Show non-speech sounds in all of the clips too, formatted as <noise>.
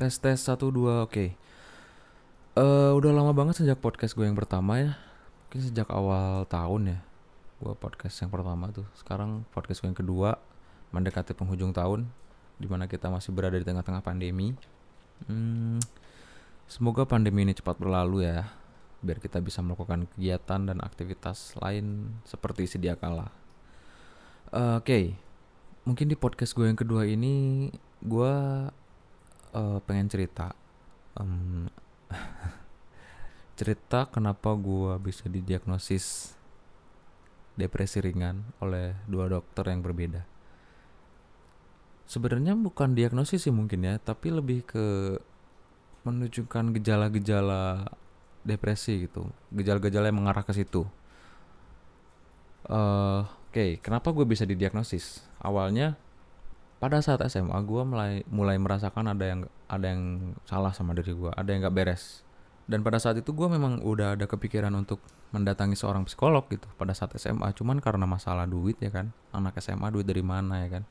Tes tes satu dua oke. Eh udah lama banget sejak podcast gue yang pertama ya. Mungkin sejak awal tahun ya. Gue podcast yang pertama tuh. Sekarang podcast gue yang kedua mendekati penghujung tahun di mana kita masih berada di tengah-tengah pandemi. Hmm, semoga pandemi ini cepat berlalu ya biar kita bisa melakukan kegiatan dan aktivitas lain seperti sedia kala. Eh, Oke, mungkin di podcast gue yang kedua ini gue eh, pengen cerita Em, <laughs> cerita kenapa gue bisa didiagnosis depresi ringan oleh dua dokter yang berbeda. Sebenarnya bukan diagnosis sih mungkin ya, tapi lebih ke menunjukkan gejala-gejala depresi gitu, gejala-gejala yang mengarah ke situ. Eh, Oke, kenapa gue bisa didiagnosis? Awalnya pada saat SMA gue mulai mulai merasakan ada yang ada yang salah sama diri gue, ada yang nggak beres. Dan pada saat itu gue memang udah ada kepikiran untuk mendatangi seorang psikolog gitu pada saat SMA. Cuman karena masalah duit ya kan, anak SMA duit dari mana ya kan?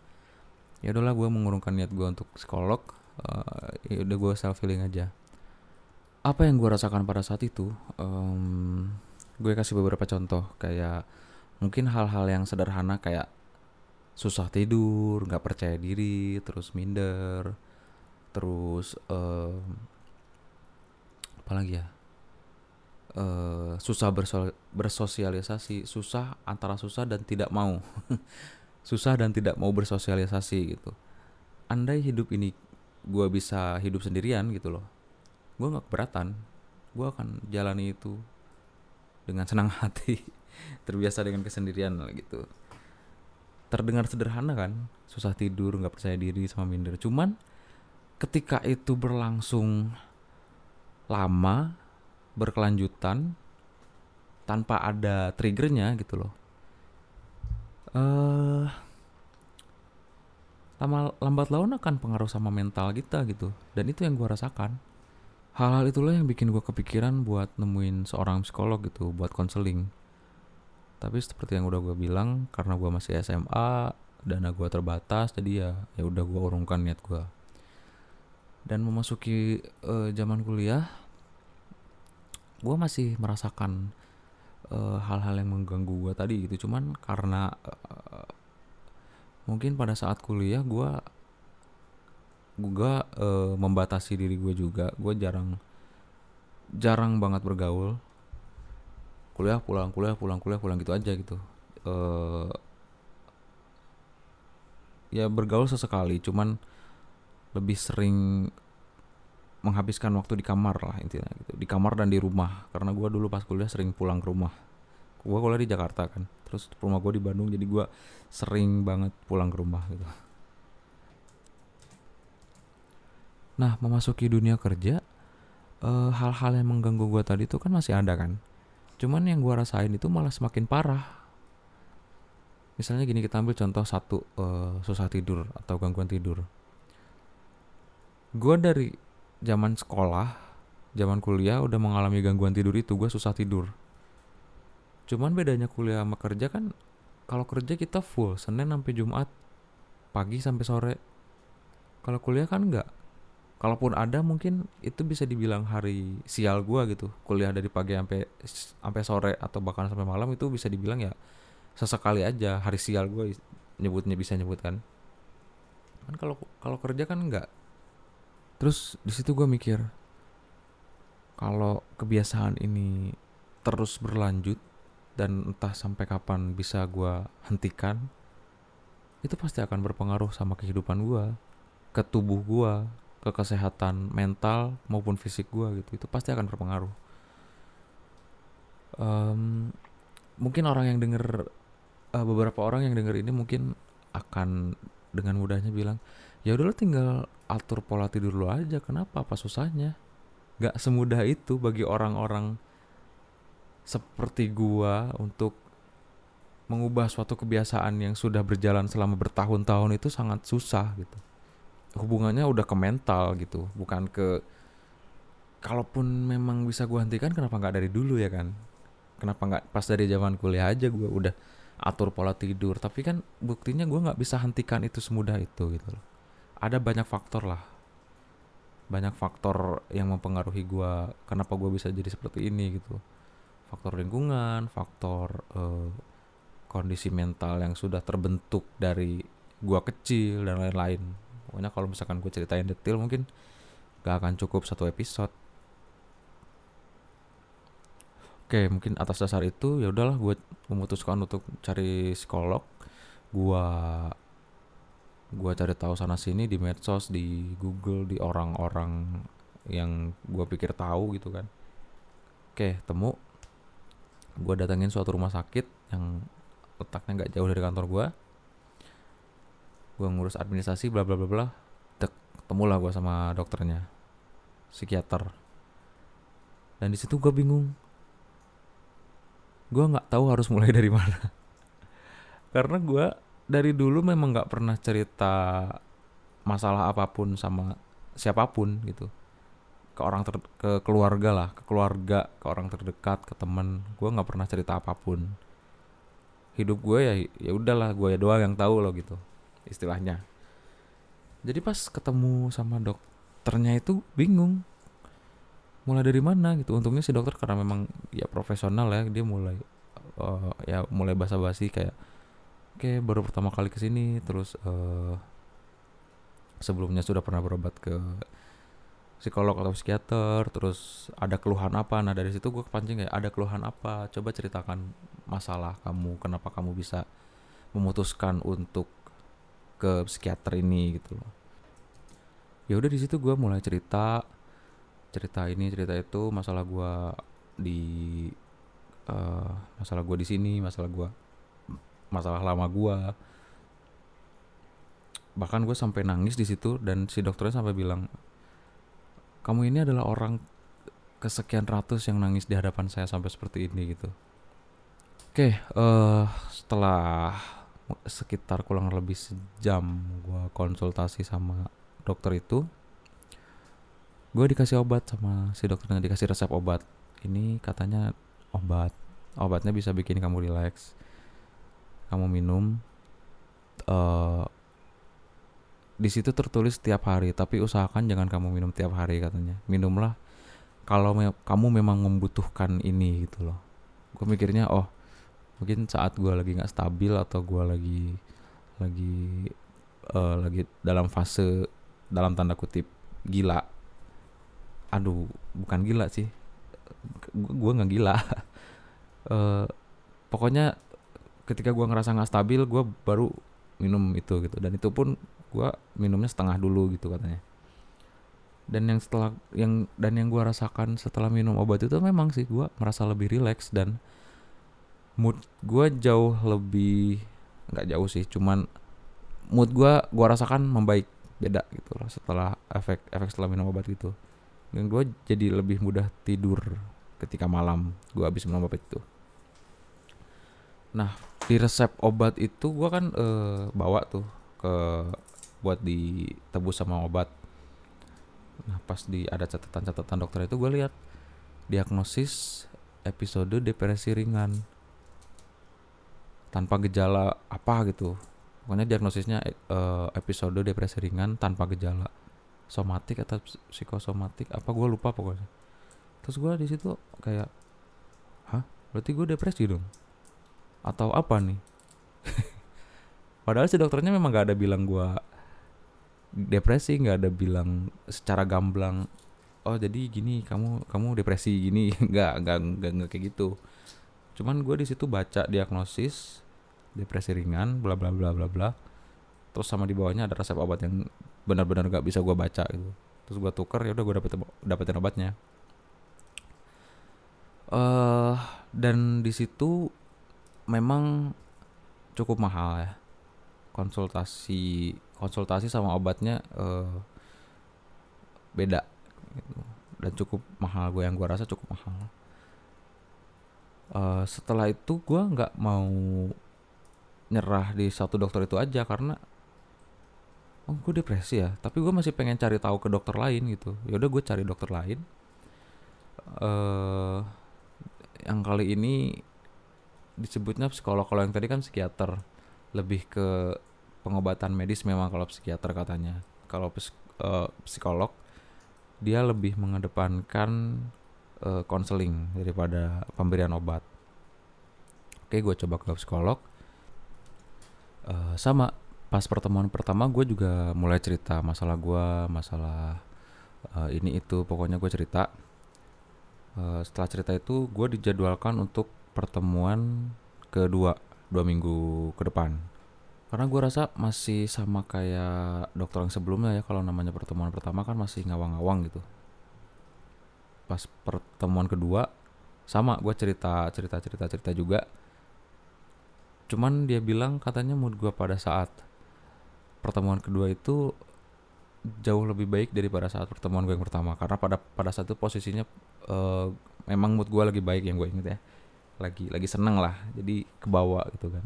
Ya udahlah gue mengurungkan niat gue untuk psikolog. eh, ya udah gue self healing aja. Apa yang gue rasakan pada saat itu? em, gue kasih beberapa contoh kayak mungkin hal-hal yang sederhana kayak susah tidur, nggak percaya diri, terus minder, terus em, apa lagi ya? Eh, susah berso- bersosialisasi, susah antara susah dan tidak mau, <laughs> susah dan tidak mau bersosialisasi gitu. Andai hidup ini gue bisa hidup sendirian gitu loh, gue nggak keberatan, gue akan jalani itu dengan senang hati, <laughs> terbiasa dengan kesendirian gitu terdengar sederhana kan? Susah tidur nggak percaya diri sama minder. Cuman ketika itu berlangsung lama berkelanjutan tanpa ada triggernya gitu loh. Eh lama lambat laun akan pengaruh sama mental kita gitu. Dan itu yang gua rasakan. Hal-hal itulah yang bikin gua kepikiran buat nemuin seorang psikolog gitu buat konseling tapi seperti yang udah gue bilang karena gue masih SMA dana gue terbatas jadi ya ya udah gue urungkan niat gue dan memasuki eh, zaman kuliah gue masih merasakan eh, hal-hal yang mengganggu gue tadi gitu. Cuman karena eh, mungkin pada saat kuliah gue gue eh, membatasi diri gue juga. Gue jarang jarang banget bergaul kuliah pulang kuliah pulang kuliah pulang gitu aja gitu. Eh ya bergaul sesekali cuman lebih sering menghabiskan waktu di kamar lah intinya gitu. Di kamar dan di rumah karena gua dulu pas kuliah sering pulang ke rumah. Gua kuliah di Jakarta kan terus rumah gua di Bandung jadi gua sering banget pulang ke rumah gitu. Nah memasuki dunia kerja eh, hal-hal yang mengganggu gua tadi itu kan masih ada kan Cuman yang gua rasain itu malah semakin parah. Misalnya gini kita ambil contoh satu eh, susah tidur atau gangguan tidur. Gua dari zaman sekolah, zaman kuliah udah mengalami gangguan tidur itu, gua susah tidur. Cuman bedanya kuliah sama kerja kan kalau kerja kita full Senin sampai Jumat pagi sampai sore. Kalau kuliah kan enggak. Kalaupun ada mungkin itu bisa dibilang hari sial gua gitu. Kuliah dari pagi sampai sampai sore atau bahkan sampai malam itu bisa dibilang ya sesekali aja hari sial gua nyebutnya bisa nyebut kan. Kan kalau kalau kerja kan enggak. Terus di situ gua mikir kalau kebiasaan ini terus berlanjut dan entah sampai kapan bisa gua hentikan itu pasti akan berpengaruh sama kehidupan gua, ke tubuh gua, ke kesehatan mental maupun fisik gua gitu itu pasti akan berpengaruh. Em, mungkin orang yang denger eh, beberapa orang yang denger ini mungkin akan dengan mudahnya bilang ya udah lo tinggal atur pola tidur lo aja kenapa? Apa susahnya? Gak semudah itu bagi orang-orang seperti gua untuk mengubah suatu kebiasaan yang sudah berjalan selama bertahun-tahun itu sangat susah gitu hubungannya udah ke mental gitu bukan ke kalaupun memang bisa gua hentikan kenapa nggak dari dulu ya kan? Kenapa nggak pas dari zaman kuliah aja gua udah atur pola tidur tapi kan buktinya gua nggak bisa hentikan itu semudah itu gitu loh. Ada banyak faktor lah. Banyak faktor yang mempengaruhi gue kenapa gue bisa jadi seperti ini gitu. Faktor lingkungan faktor uh, kondisi mental yang sudah terbentuk dari gue kecil dan lain-lain pokoknya kalau misalkan gue ceritain detail mungkin gak akan cukup satu episode. Oke mungkin atas dasar itu ya udahlah gue memutuskan untuk cari psikolog. Gue gue cari tahu sana sini di medsos di Google di orang-orang yang gue pikir tahu gitu kan. Oke temu. Gue datengin suatu rumah sakit yang letaknya nggak jauh dari kantor gue gue ngurus administrasi bla bla bla bla. Dek temulah gue sama dokternya psikiater. Dan di situ gue bingung. Gue nggak tahu harus <laughs> mulai dari mana. Karena gue dari dulu memang nggak pernah cerita masalah apa pun sama siapa pun gitu. Ke orang ter ke keluarga lah ke keluarga ke orang terdekat ke teman. Gue nggak pernah cerita apa pun. Hidup gue ya ya udahlah gue ya doang yang tahu loh gitu istilahnya. Jadi pas ketemu sama dokternya itu bingung. Mulai dari mana gitu. Untungnya si dokter karena memang ya profesional ya dia mulai uh, ya mulai basa-basi kayak oke baru pertama kali ke sini terus uh, sebelumnya sudah pernah berobat ke psikolog atau psikiater. Terus ada keluhan apa? Nah dari situ gue kepancing kayak ada keluhan apa? Coba ceritakan masalah kamu kenapa kamu bisa memutuskan untuk ke psikiater ini gitu loh. Ya udah di situ gue mulai cerita cerita ini cerita itu masalah gue di uh, masalah gue di sini masalah gue masalah lama gue bahkan gue sampai nangis di situ dan si dokternya sampai bilang kamu ini adalah orang kesekian ratus yang nangis di hadapan saya sampai seperti ini gitu. Oke uh, setelah sekitar kurang lebih sejam gue konsultasi sama dokter itu gue dikasih obat sama si dokternya dikasih resep obat. Ini katanya obat obatnya bisa bikin kamu rileks kamu minum uh, di situ tertulis tiap hari tapi usahakan jangan kamu minum tiap hari katanya. Minumlah kalau me kamu memang membutuhkan ini gitu loh. Gue mikirnya oh mungkin saat gue lagi nggak stabil atau gue lagi lagi uh, lagi dalam fase dalam tanda kutip gila. Aduh bukan gila sih. Gue nggak gila. Uh, <laughs> pokoknya ketika gue ngerasa nggak stabil gue baru minum itu gitu. Dan itu pun gue minumnya setengah dulu gitu katanya. Dan yang setelah yang dan yang gue rasakan setelah minum obat itu memang sih gue merasa lebih rileks dan mood gue jauh lebih nggak jauh sih cuman mood gue gue rasakan membaik beda gitu loh setelah efek efek setelah minum obat itu dan gue jadi lebih mudah tidur ketika malam gue habis minum obat itu. Nah di resep obat itu gue kan uh, bawa tuh ke buat ditebus sama obat. Nah pas di ada catatan-catatan dokter itu gue lihat diagnosis episode depresi ringan tanpa gejala apa gitu. Pokoknya diagnosisnya uh, episode depresi ringan tanpa gejala. Somatik atau psikosomatik apa gue lupa pokoknya. Terus gue di situ kayak hah? Berarti gue depresi dong? Atau apa nih? <laughs> Padahal si dokternya memang gak ada bilang gue depresi nggak ada bilang secara gamblang oh jadi gini kamu kamu depresi gini. <laughs> Nggak nggak nggak kayak gitu cuman gue di situ baca diagnosis depresi ringan bla bla bla bla bla. Terus sama di bawahnya ada resep obat yang benar-benar nggak bisa gue baca gitu. Terus gue tuker ya udah gue dapet dapetin obatnya. Uh, dan di situ memang cukup mahal ya. Konsultasi konsultasi sama obatnya uh, beda gitu. dan cukup mahal gue yang gue rasa cukup mahal uh, setelah itu gue nggak mau nyerah di satu dokter itu aja karena oh gue depresi ya. Tapi gue masih pengen cari tahu ke dokter lain gitu. Ya udah gue cari dokter lain. Uh, yang kali ini disebutnya psikolog. Kalau yang tadi kan psikiater. Lebih ke pengobatan medis memang kalau psikiater katanya. Kalau uh, psikolog dia lebih mengedepankan konseling uh, daripada pemberian obat. Oke gue coba ke psikolog. Uh, sama pas pertemuan pertama gue juga mulai cerita masalah gue masalah uh, ini itu pokoknya gue cerita. Uh, setelah cerita itu gue dijadwalkan untuk pertemuan kedua dua minggu ke depan. Karena gue rasa masih sama kayak dokter yang sebelumnya ya kalau namanya pertemuan pertama kan masih ngawang-ngawang gitu pas pertemuan kedua sama gue cerita cerita cerita cerita juga. Cuman dia bilang katanya mood gue pada saat pertemuan kedua itu jauh lebih baik daripada saat pertemuan gue yang pertama. Karena pada pada saat itu posisinya uh, mood gue lagi baik yang gue inget ya. Lagi lagi seneng lah. Jadi kebawa gitu kan.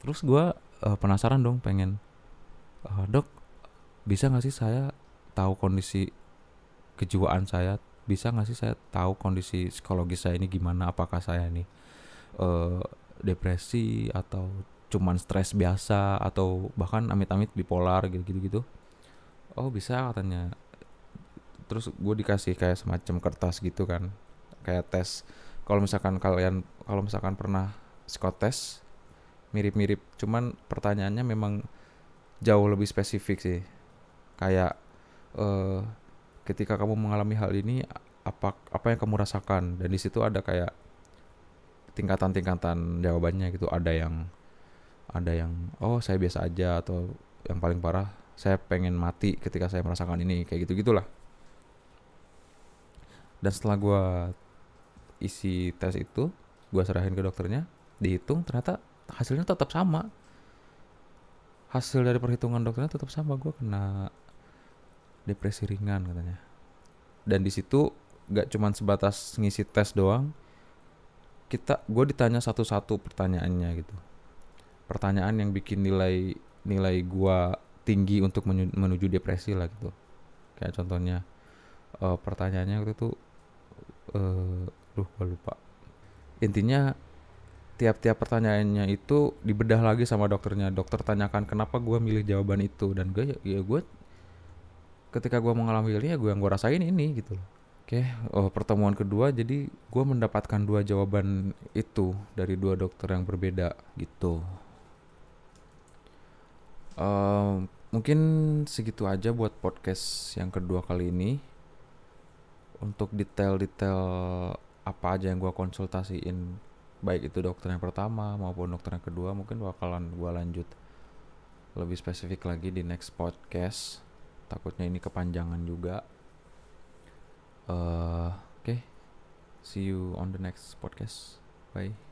Terus gue uh, penasaran dong pengen uh, dok bisa nggak sih saya tahu kondisi kejiwaan saya bisa nggak sih saya tahu kondisi psikologis saya ini gimana? Apakah saya ini uh, depresi atau cuman stres biasa atau bahkan amit-amit bipolar gitu-gitu? Gitu oh bisa katanya. Terus gue dikasih kayak semacam kertas gitu kan kayak tes. Kalau misalkan kalian kalau misalkan pernah psikotes mirip-mirip. Cuman pertanyaannya memang jauh lebih spesifik sih. Kayak uh, ketika kamu mengalami hal ini apa apa yang kamu rasakan? Dan di situ ada kayak tingkatan-tingkatan jawabannya gitu. Ada yang ada yang oh saya biasa aja atau yang paling parah saya pengen mati ketika saya merasakan ini kayak gitu gitulah dan setelah gue isi tes itu gue serahin ke dokternya dihitung ternyata hasilnya tetap sama. Hasil dari perhitungan dokternya tetap sama gue kena depresi ringan katanya. Dan di situ gak cuman sebatas ngisi tes doang kita gue ditanya satu-satu pertanyaannya gitu. Pertanyaan yang bikin nilai nilai gue tinggi untuk menuju depresi lah gitu. Kayak contohnya uh, pertanyaannya waktu itu uh, duh gue lupa. Intinya tiap-tiap pertanyaannya itu dibedah lagi sama dokternya. Dokter tanyakan kenapa gue milih jawaban itu? Dan gue ya, ya gue ketika gue mengalami ini ya gue yang gue rasain ini gitu Oke, oh, pertemuan kedua jadi gue mendapatkan dua jawaban itu dari dua dokter yang berbeda gitu. Uh, mungkin segitu aja buat podcast yang kedua kali ini. Untuk detail-detail apa aja yang gue konsultasiin, baik itu dokter yang pertama maupun dokter yang kedua, mungkin bakalan gue lanjut lebih spesifik lagi di next podcast. Takutnya ini kepanjangan juga. Uh, oke. Okay. see you on the next podcast. Bye